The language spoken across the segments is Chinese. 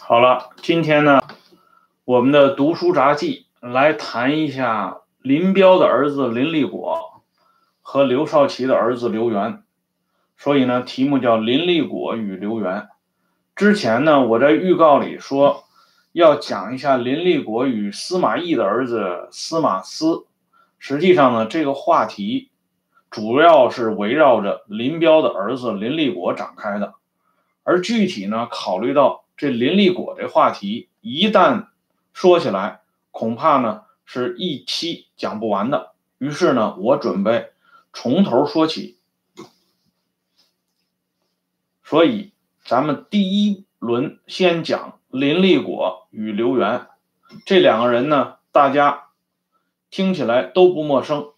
好了，今天呢，我们的读书杂记来谈一下林彪的儿子林立果和刘少奇的儿子刘源，所以呢，题目叫林立果与刘源。之前呢，我在预告里说要讲一下林立果与司马懿的儿子司马思，实际上呢，这个话题主要是围绕着林彪的儿子林立果展开的，而具体呢，考虑到。这林立果这话题一旦说起来，恐怕呢是一期讲不完的。于是呢，我准备从头说起。所以，咱们第一轮先讲林立果与刘源这两个人呢，大家听起来都不陌生。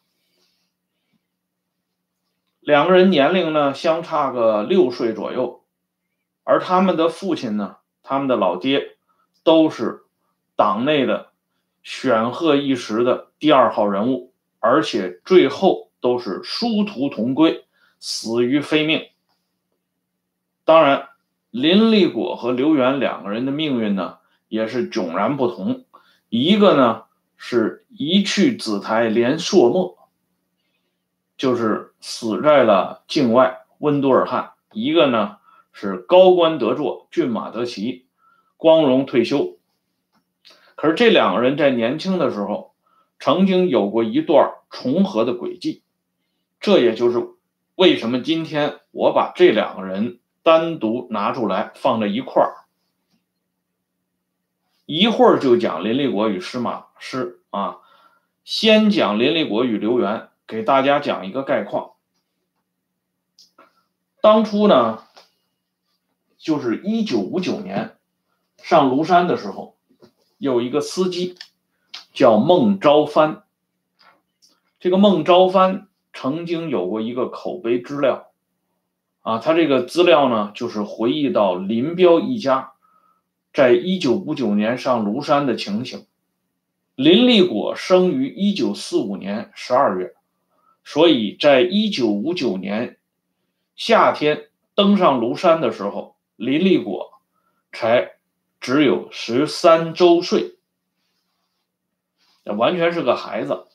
两个人年龄呢相差个六岁左右，而他们的父亲呢。他们的老爹都是党内的显赫一时的第二号人物，而且最后都是殊途同归，死于非命。当然，林立果和刘源两个人的命运呢，也是迥然不同。一个呢是一去紫台连朔漠，就是死在了境外温都尔汗；一个呢。是高官得坐，骏马得骑，光荣退休。可是这两个人在年轻的时候，曾经有过一段重合的轨迹，这也就是为什么今天我把这两个人单独拿出来放在一块儿，一会儿就讲林立国与司马师啊，先讲林立国与刘源，给大家讲一个概况。当初呢。就是一九五九年上庐山的时候，有一个司机叫孟昭藩。这个孟昭藩曾经有过一个口碑资料，啊，他这个资料呢，就是回忆到林彪一家在一九五九年上庐山的情形。林立果生于一九四五年十二月，所以在一九五九年夏天登上庐山的时候。林立果才只有十三周岁，完全是个孩子。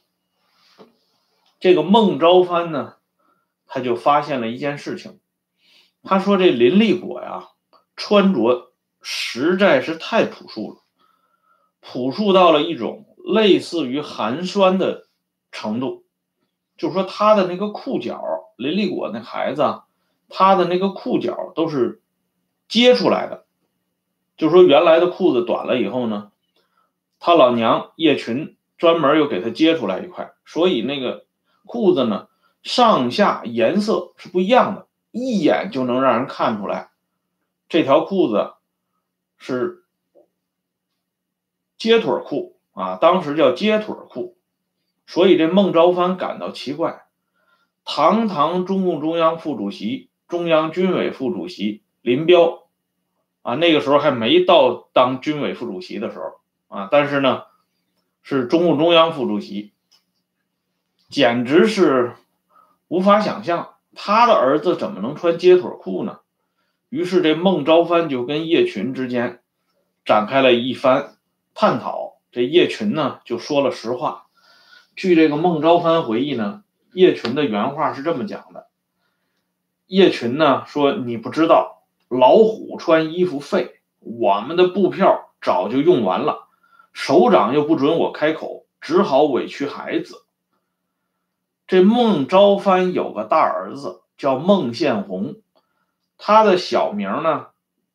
这个孟昭藩呢，他就发现了一件事情，他说这林立果呀，穿着实在是太朴素了，朴素到了一种类似于寒酸的程度。就说他的那个裤脚，林立果那孩子，他的那个裤脚都是。接出来的，就说原来的裤子短了以后呢，他老娘叶群专门又给他接出来一块，所以那个裤子呢上下颜色是不一样的，一眼就能让人看出来这条裤子是接腿裤啊，当时叫接腿裤，所以这孟昭藩感到奇怪，堂堂中共中央副主席、中央军委副主席林彪。啊，那个时候还没到当军委副主席的时候啊，但是呢，是中共中央副主席，简直是无法想象他的儿子怎么能穿街腿裤呢？于是这孟昭藩就跟叶群之间展开了一番探讨。这叶群呢就说了实话。据这个孟昭藩回忆呢，叶群的原话是这么讲的：叶群呢说你不知道。老虎穿衣服废，我们的布票早就用完了，首长又不准我开口，只好委屈孩子。这孟昭藩有个大儿子叫孟宪红，他的小名呢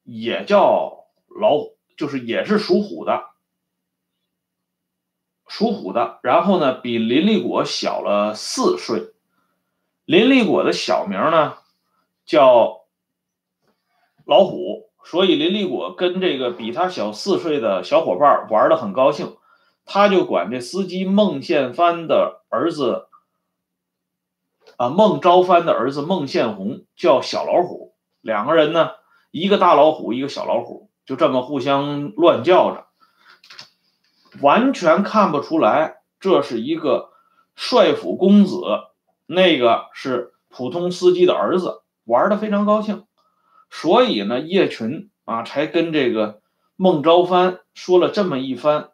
也叫老虎，就是也是属虎的，属虎的。然后呢，比林立果小了四岁。林立果的小名呢叫。老虎，所以林立果跟这个比他小四岁的小伙伴玩的很高兴，他就管这司机孟宪藩的儿子啊，孟昭藩的儿子孟宪红叫小老虎。两个人呢，一个大老虎，一个小老虎，就这么互相乱叫着，完全看不出来这是一个帅府公子，那个是普通司机的儿子，玩的非常高兴。所以呢，叶群啊，才跟这个孟昭藩说了这么一番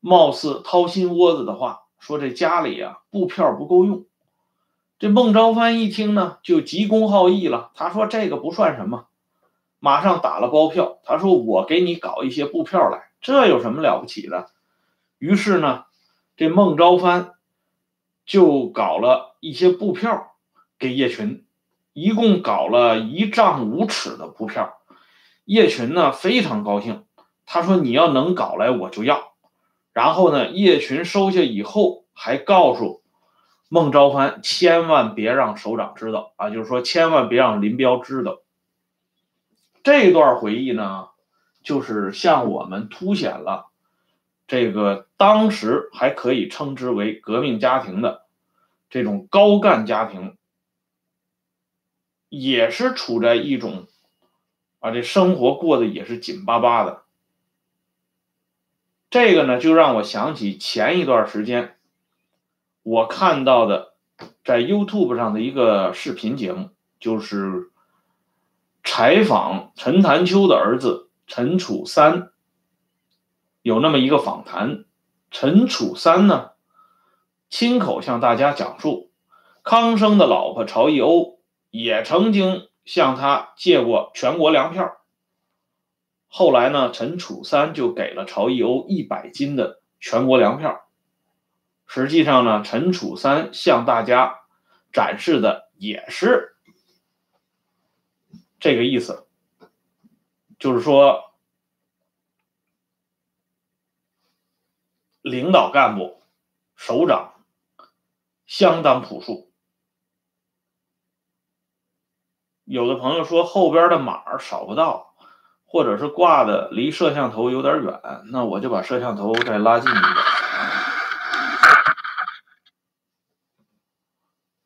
貌似掏心窝子的话，说这家里啊布票不够用。这孟昭藩一听呢，就急公好义了。他说这个不算什么，马上打了包票。他说我给你搞一些布票来，这有什么了不起的？于是呢，这孟昭藩就搞了一些布票给叶群，一共搞了一丈五尺的布票。叶群呢非常高兴，他说你要能搞来我就要。然后呢，叶群收下以后还告诉孟昭藩，千万别让首长知道啊，就是说千万别让林彪知道。这段回忆呢，就是向我们凸显了。这个当时还可以称之为革命家庭的这种高干家庭，也是处在一种啊，这生活过得也是紧巴巴的。这个呢，就让我想起前一段时间我看到的在 YouTube 上的一个视频节目，就是采访陈潭秋的儿子陈楚三。有那么一个访谈，陈楚三呢，亲口向大家讲述，康生的老婆曹一欧也曾经向他借过全国粮票。后来呢，陈楚三就给了曹逸欧一百斤的全国粮票。实际上呢，陈楚三向大家展示的也是这个意思，就是说。领导干部、首长相当朴素。有的朋友说后边的码扫不到，或者是挂的离摄像头有点远，那我就把摄像头再拉近一点。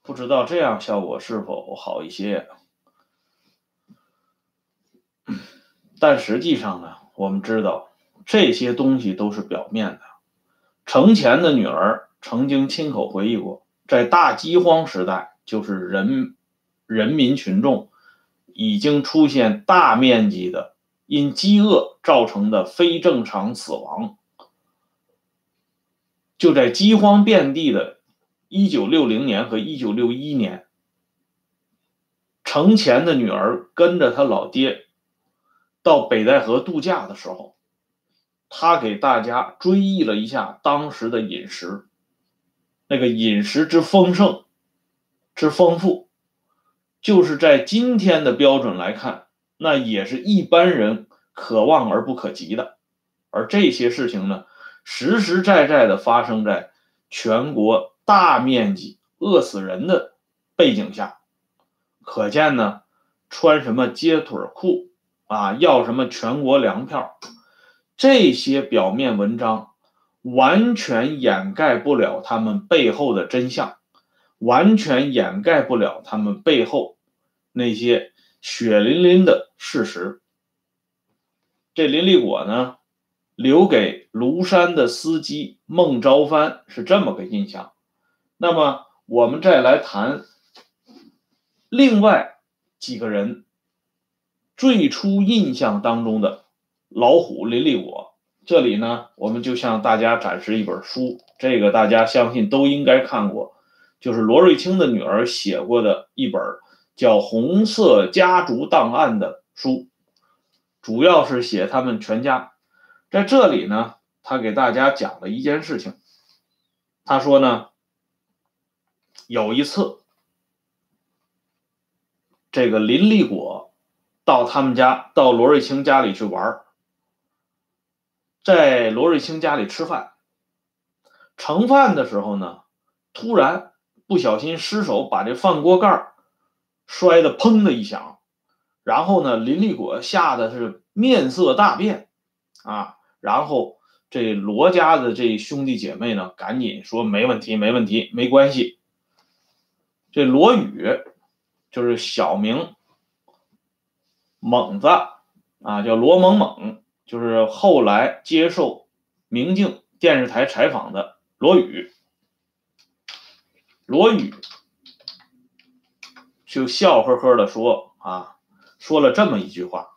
不知道这样效果是否好一些？但实际上呢，我们知道这些东西都是表面的。程前的女儿曾经亲口回忆过，在大饥荒时代，就是人人民群众已经出现大面积的因饥饿造成的非正常死亡。就在饥荒遍地的1960年和1961年，程前的女儿跟着他老爹到北戴河度假的时候。他给大家追忆了一下当时的饮食，那个饮食之丰盛、之丰富，就是在今天的标准来看，那也是一般人可望而不可及的。而这些事情呢，实实在在的发生在全国大面积饿死人的背景下，可见呢，穿什么接腿裤啊，要什么全国粮票。这些表面文章完全掩盖不了他们背后的真相，完全掩盖不了他们背后那些血淋淋的事实。这林立果呢，留给庐山的司机孟昭藩是这么个印象。那么，我们再来谈另外几个人最初印象当中的。老虎林立果，这里呢，我们就向大家展示一本书，这个大家相信都应该看过，就是罗瑞卿的女儿写过的一本叫《红色家族档案》的书，主要是写他们全家。在这里呢，他给大家讲了一件事情，他说呢，有一次，这个林立果到他们家，到罗瑞卿家里去玩。在罗瑞卿家里吃饭，盛饭的时候呢，突然不小心失手把这饭锅盖摔得砰的一响，然后呢，林立果吓得是面色大变，啊，然后这罗家的这兄弟姐妹呢，赶紧说没问题，没问题，没关系。这罗宇就是小名猛子啊，叫罗猛猛。就是后来接受明镜电视台采访的罗宇，罗宇就笑呵呵的说：“啊，说了这么一句话。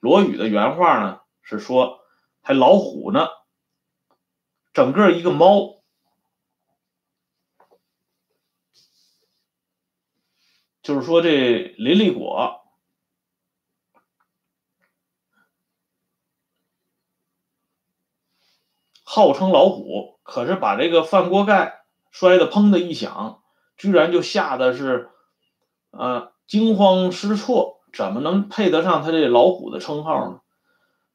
罗宇的原话呢是说还老虎呢，整个一个猫，就是说这林立果号称老虎，可是把这个饭锅盖摔得砰的一响，居然就吓得是，呃，惊慌失措，怎么能配得上他这老虎的称号呢？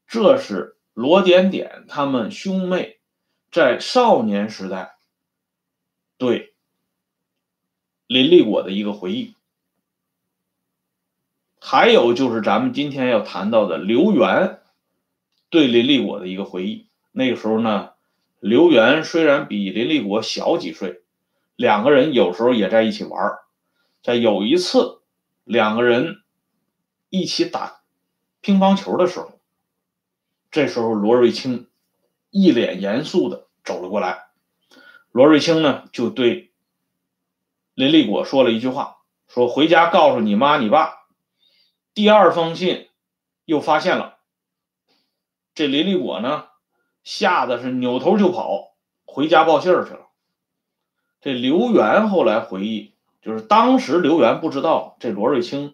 这是罗点点他们兄妹在少年时代对林立果的一个回忆。还有就是咱们今天要谈到的刘源对林立果的一个回忆。那个时候呢，刘源虽然比林立果小几岁，两个人有时候也在一起玩在有一次，两个人一起打乒乓球的时候。这时候，罗瑞卿一脸严肃的走了过来。罗瑞卿呢，就对林立果说了一句话：“说回家告诉你妈你爸，第二封信又发现了。”这林立果呢，吓得是扭头就跑，回家报信儿去了。这刘源后来回忆，就是当时刘源不知道这罗瑞卿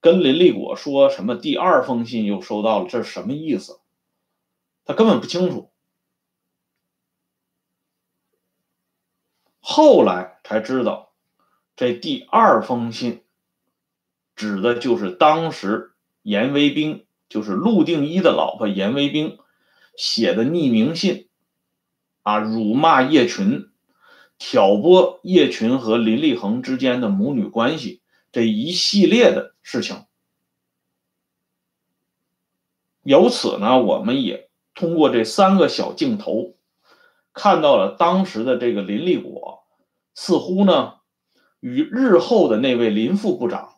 跟林立果说什么，第二封信又收到了，这是什么意思？他根本不清楚，后来才知道，这第二封信指的就是当时严维兵，就是陆定一的老婆严维兵写的匿名信，啊，辱骂叶群，挑拨叶群和林立恒之间的母女关系这一系列的事情。由此呢，我们也。通过这三个小镜头，看到了当时的这个林立果，似乎呢，与日后的那位林副部长、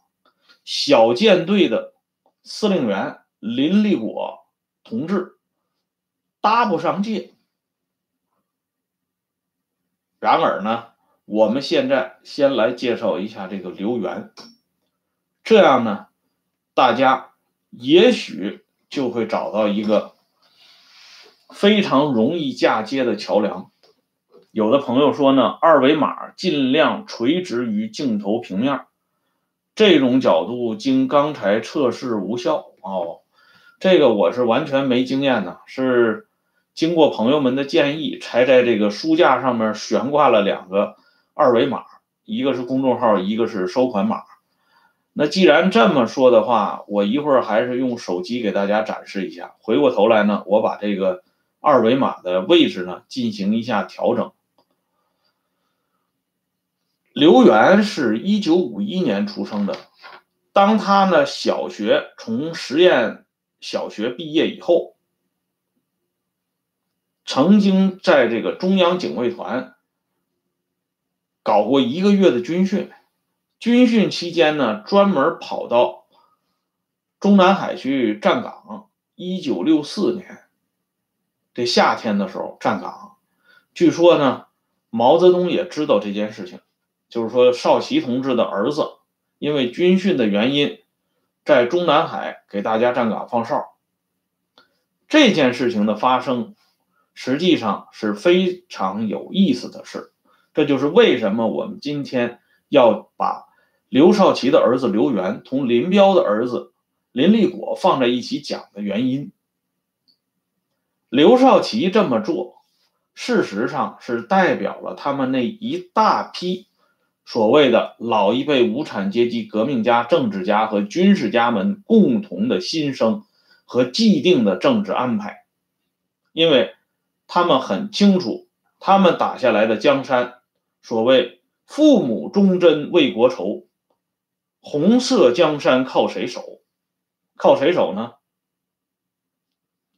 小舰队的司令员林立果同志搭不上界。然而呢，我们现在先来介绍一下这个刘源，这样呢，大家也许就会找到一个。非常容易嫁接的桥梁，有的朋友说呢，二维码尽量垂直于镜头平面，这种角度经刚才测试无效哦。这个我是完全没经验的，是经过朋友们的建议，才在这个书架上面悬挂了两个二维码，一个是公众号，一个是收款码。那既然这么说的话，我一会儿还是用手机给大家展示一下。回过头来呢，我把这个。二维码的位置呢，进行一下调整。刘源是一九五一年出生的，当他呢小学从实验小学毕业以后，曾经在这个中央警卫团搞过一个月的军训，军训期间呢，专门跑到中南海去站岗。一九六四年。这夏天的时候站岗，据说呢，毛泽东也知道这件事情，就是说少奇同志的儿子因为军训的原因，在中南海给大家站岗放哨。这件事情的发生，实际上是非常有意思的事，这就是为什么我们今天要把刘少奇的儿子刘源同林彪的儿子林立果放在一起讲的原因。刘少奇这么做，事实上是代表了他们那一大批所谓的老一辈无产阶级革命家、政治家和军事家们共同的心声和既定的政治安排，因为他们很清楚，他们打下来的江山，所谓“父母忠贞为国仇”，红色江山靠谁守？靠谁守呢？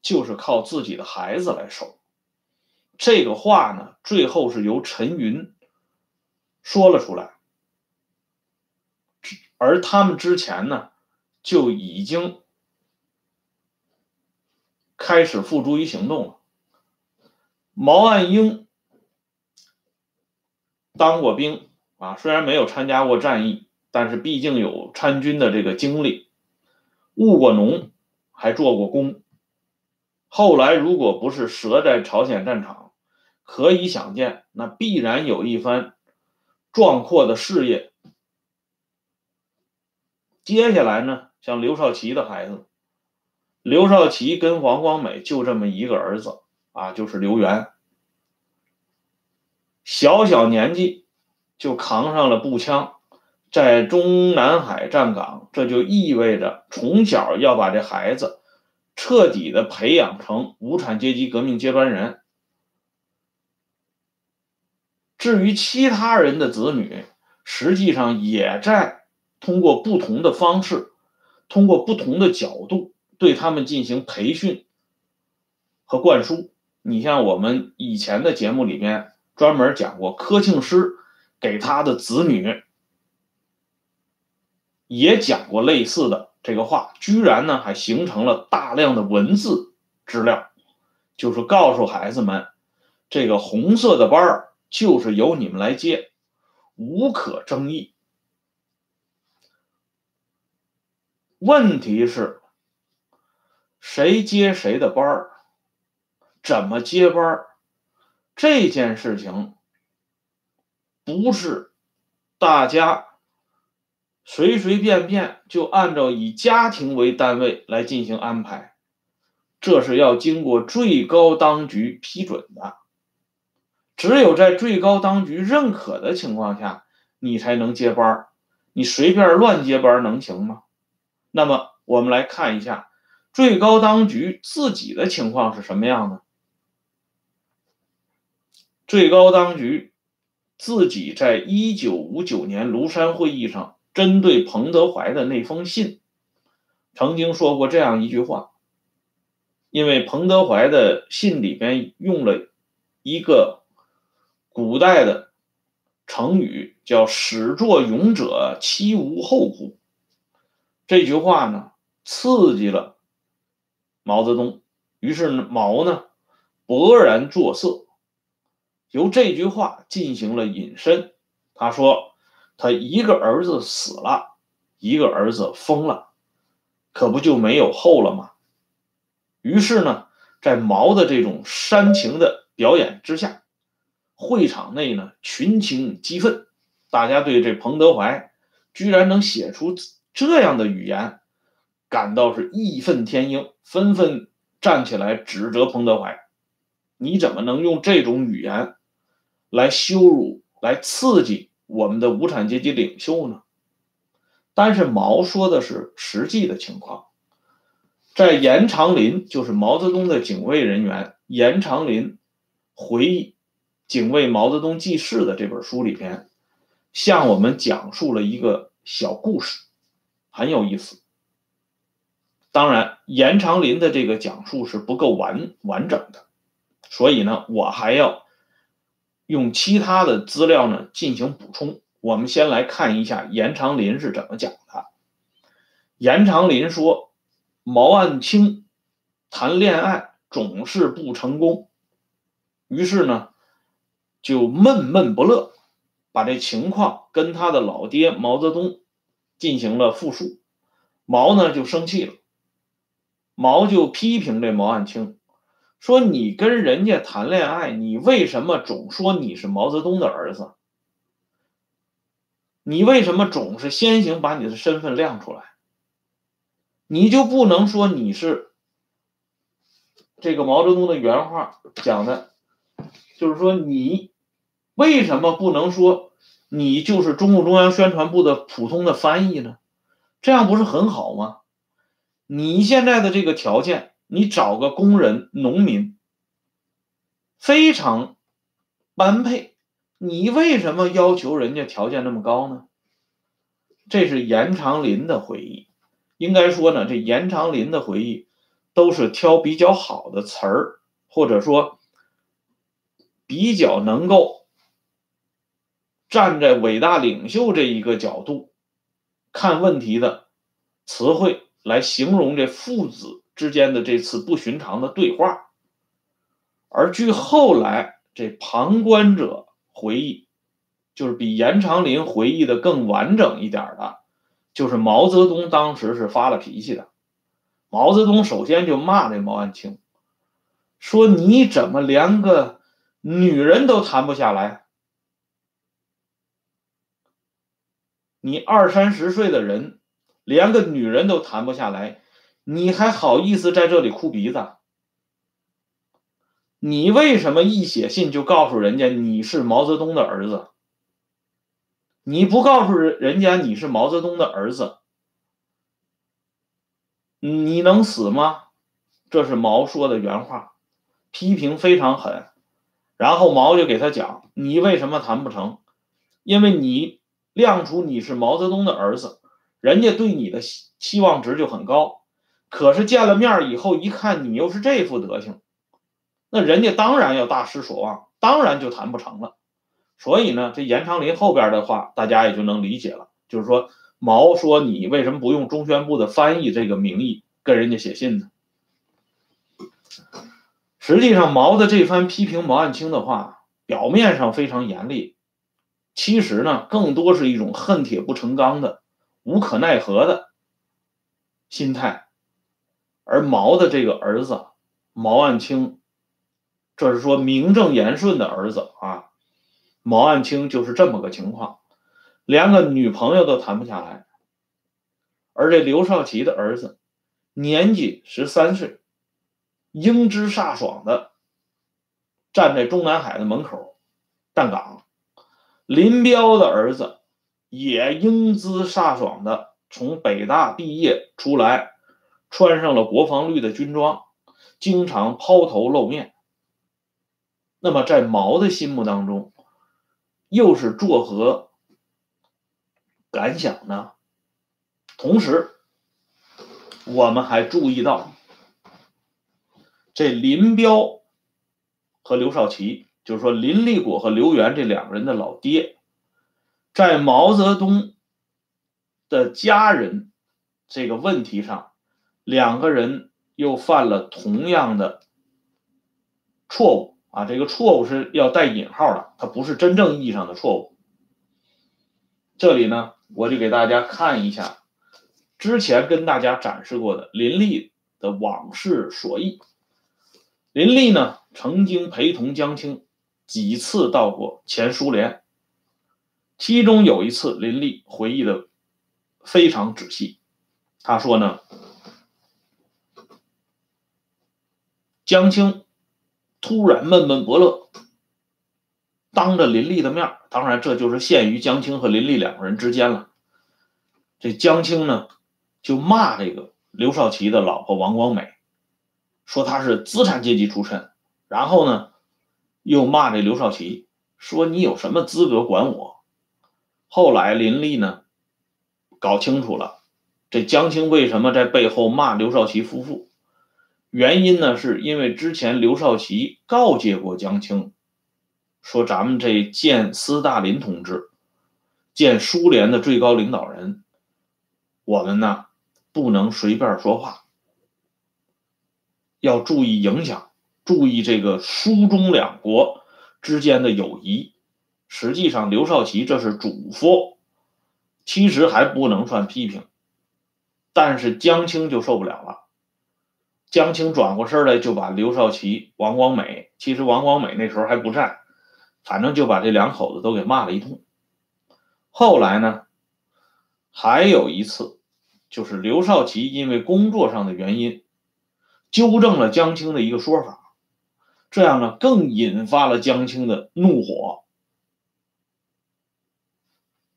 就是靠自己的孩子来守，这个话呢，最后是由陈云说了出来，而他们之前呢，就已经开始付诸于行动了。毛岸英当过兵啊，虽然没有参加过战役，但是毕竟有参军的这个经历，务过农，还做过工。后来如果不是折在朝鲜战场，可以想见，那必然有一番壮阔的事业。接下来呢，像刘少奇的孩子，刘少奇跟黄光美就这么一个儿子啊，就是刘源，小小年纪就扛上了步枪。在中南海站岗，这就意味着从小要把这孩子彻底的培养成无产阶级革命接班人。至于其他人的子女，实际上也在通过不同的方式，通过不同的角度对他们进行培训和灌输。你像我们以前的节目里面专门讲过，柯庆施给他的子女。也讲过类似的这个话，居然呢还形成了大量的文字资料，就是告诉孩子们，这个红色的班儿就是由你们来接，无可争议。问题是，谁接谁的班儿，怎么接班，这件事情不是大家。随随便便就按照以家庭为单位来进行安排，这是要经过最高当局批准的。只有在最高当局认可的情况下，你才能接班你随便乱接班能行吗？那么我们来看一下最高当局自己的情况是什么样的。最高当局自己在一九五九年庐山会议上。针对彭德怀的那封信，曾经说过这样一句话：，因为彭德怀的信里边用了一个古代的成语，叫“始作俑者其无后乎”。这句话呢，刺激了毛泽东，于是毛呢勃然作色，由这句话进行了引申。他说。他一个儿子死了，一个儿子疯了，可不就没有后了吗？于是呢，在毛的这种煽情的表演之下，会场内呢群情激愤，大家对这彭德怀居然能写出这样的语言，感到是义愤填膺，纷纷站起来指责彭德怀：“你怎么能用这种语言来羞辱、来刺激？”我们的无产阶级领袖呢？但是毛说的是实际的情况，在严长林，就是毛泽东的警卫人员，严长林回忆《警卫毛泽东记事》的这本书里边，向我们讲述了一个小故事，很有意思。当然，严长林的这个讲述是不够完完整的，所以呢，我还要。用其他的资料呢进行补充。我们先来看一下严长林是怎么讲的。严长林说，毛岸青谈恋爱总是不成功，于是呢就闷闷不乐，把这情况跟他的老爹毛泽东进行了复述。毛呢就生气了，毛就批评这毛岸青。说你跟人家谈恋爱，你为什么总说你是毛泽东的儿子？你为什么总是先行把你的身份亮出来？你就不能说你是这个毛泽东的原话讲的，就是说你为什么不能说你就是中共中央宣传部的普通的翻译呢？这样不是很好吗？你现在的这个条件。你找个工人、农民，非常般配，你为什么要求人家条件那么高呢？这是严长林的回忆。应该说呢，这严长林的回忆都是挑比较好的词儿，或者说比较能够站在伟大领袖这一个角度看问题的词汇来形容这父子。之间的这次不寻常的对话，而据后来这旁观者回忆，就是比严长林回忆的更完整一点的，就是毛泽东当时是发了脾气的。毛泽东首先就骂那毛岸青，说你怎么连个女人都谈不下来？你二三十岁的人，连个女人都谈不下来，你还好意思在这里哭鼻子？你为什么一写信就告诉人家你是毛泽东的儿子？你不告诉人人家你是毛泽东的儿子，你能死吗？这是毛说的原话，批评非常狠。然后毛就给他讲：“你为什么谈不成？因为你亮出你是毛泽东的儿子，人家对你的期望值就很高。可是见了面以后，一看你又是这副德行。”那人家当然要大失所望，当然就谈不成了。所以呢，这严长林后边的话，大家也就能理解了。就是说，毛说你为什么不用中宣部的翻译这个名义跟人家写信呢？实际上，毛的这番批评毛岸青的话，表面上非常严厉，其实呢，更多是一种恨铁不成钢的、无可奈何的心态。而毛的这个儿子毛岸青。这是说名正言顺的儿子啊，毛岸青就是这么个情况，连个女朋友都谈不下来。而这刘少奇的儿子年仅十三岁，英姿飒爽的站在中南海的门口站岗。林彪的儿子也英姿飒爽的从北大毕业出来，穿上了国防绿的军装，经常抛头露面。那么，在毛的心目当中，又是作何感想呢？同时，我们还注意到，这林彪和刘少奇，就是说林立果和刘源这两个人的老爹，在毛泽东的家人这个问题上，两个人又犯了同样的错误。啊，这个错误是要带引号的，它不是真正意义上的错误。这里呢，我就给大家看一下之前跟大家展示过的林立的往事所忆。林立呢，曾经陪同江青几次到过前苏联，其中有一次，林立回忆的非常仔细。他说呢，江青。突然闷闷不乐，当着林立的面当然这就是限于江青和林立两个人之间了。这江青呢，就骂这个刘少奇的老婆王光美，说他是资产阶级出身，然后呢，又骂这刘少奇，说你有什么资格管我？后来林立呢，搞清楚了，这江青为什么在背后骂刘少奇夫妇。原因呢，是因为之前刘少奇告诫过江青，说咱们这见斯大林同志，见苏联的最高领导人，我们呢不能随便说话，要注意影响，注意这个苏中两国之间的友谊。实际上，刘少奇这是嘱咐，其实还不能算批评，但是江青就受不了了。江青转过身来，就把刘少奇、王光美，其实王光美那时候还不在，反正就把这两口子都给骂了一通。后来呢，还有一次，就是刘少奇因为工作上的原因，纠正了江青的一个说法，这样呢，更引发了江青的怒火。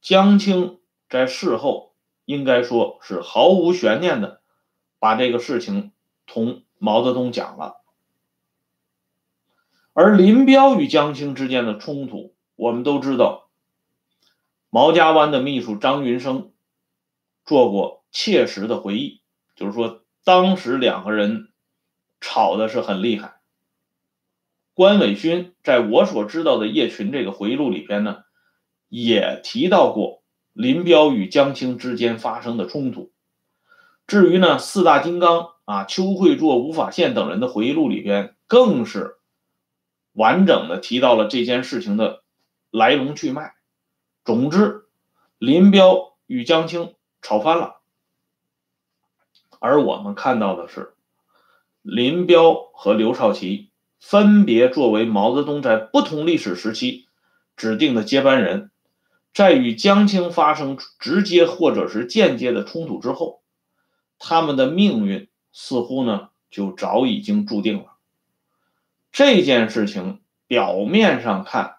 江青在事后应该说是毫无悬念的把这个事情。同毛泽东讲了，而林彪与江青之间的冲突，我们都知道，毛家湾的秘书张云生做过切实的回忆，就是说当时两个人吵的是很厉害。关伟勋在我所知道的叶群这个回忆录里边呢，也提到过林彪与江青之间发生的冲突。至于呢，四大金刚。啊，邱会作、吴法宪等人的回忆录里边，更是完整的提到了这件事情的来龙去脉。总之，林彪与江青吵翻了，而我们看到的是，林彪和刘少奇分别作为毛泽东在不同历史时期指定的接班人，在与江青发生直接或者是间接的冲突之后，他们的命运似乎呢就早已经注定了。这件事情表面上看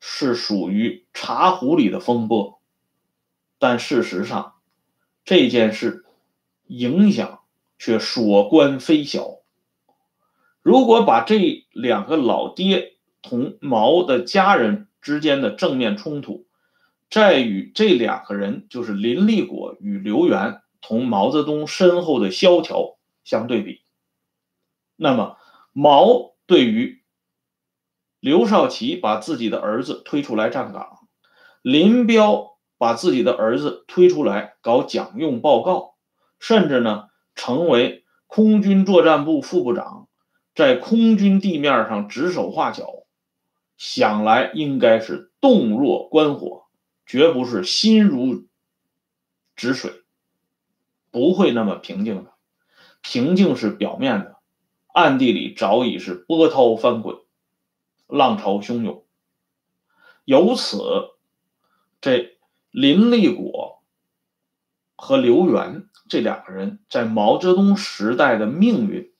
是属于茶壶里的风波，但事实上这件事影响却所关非小。如果把这两个老爹同毛的家人之间的正面冲突，再与这两个人，就是林立果与刘源同毛泽东身后的萧条相对比，那么毛对于刘少奇把自己的儿子推出来站岗，林彪把自己的儿子推出来搞讲用报告，甚至呢成为空军作战部副部长。在空军地面上指手画脚，想来应该是洞若观火，绝不是心如止水，不会那么平静的。平静是表面的，暗地里早已是波涛翻滚，浪潮汹涌。由此，这林立果和刘源这两个人在毛泽东时代的命运。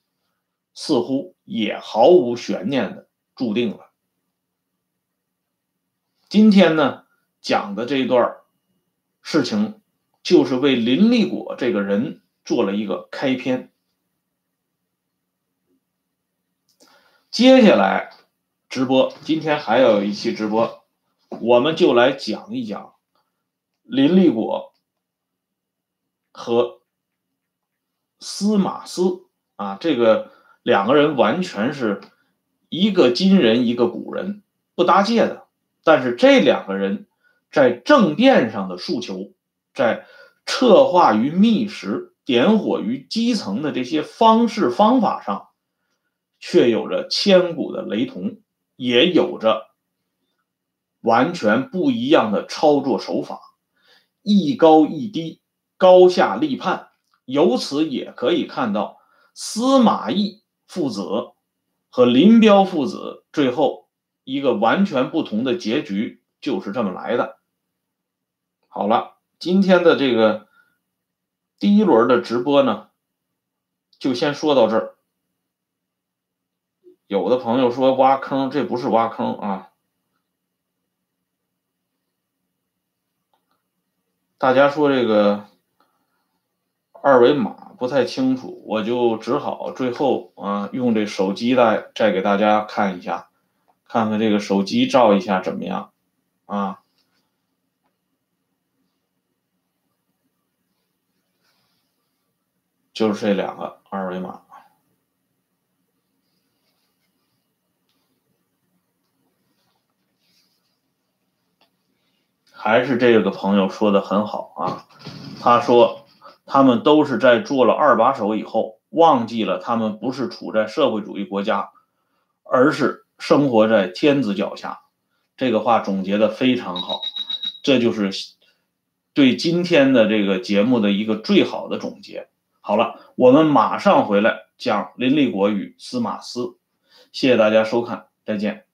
似乎也毫无悬念的注定了。今天呢，讲的这一段事情，就是为林立果这个人做了一个开篇。接下来直播，今天还有一期直播，我们就来讲一讲林立果和司马思啊这个。两个人完全是一个今人一个古人，不搭界的。但是这两个人在政变上的诉求，在策划于密室、点火于基层的这些方式方法上，却有着千古的雷同，也有着完全不一样的操作手法，一高一低，高下立判。由此也可以看到司马懿。父子和林彪父子最后一个完全不同的结局就是这么来的。好了，今天的这个第一轮的直播呢，就先说到这儿。有的朋友说挖坑，这不是挖坑啊！大家说这个二维码。不太清楚，我就只好最后啊用这手机再再给大家看一下，看看这个手机照一下怎么样啊？就是这两个二维码，还是这个朋友说的很好啊，他说。他们都是在做了二把手以后，忘记了他们不是处在社会主义国家，而是生活在天子脚下。这个话总结的非常好，这就是对今天的这个节目的一个最好的总结。好了，我们马上回来讲林立国与司马思。谢谢大家收看，再见。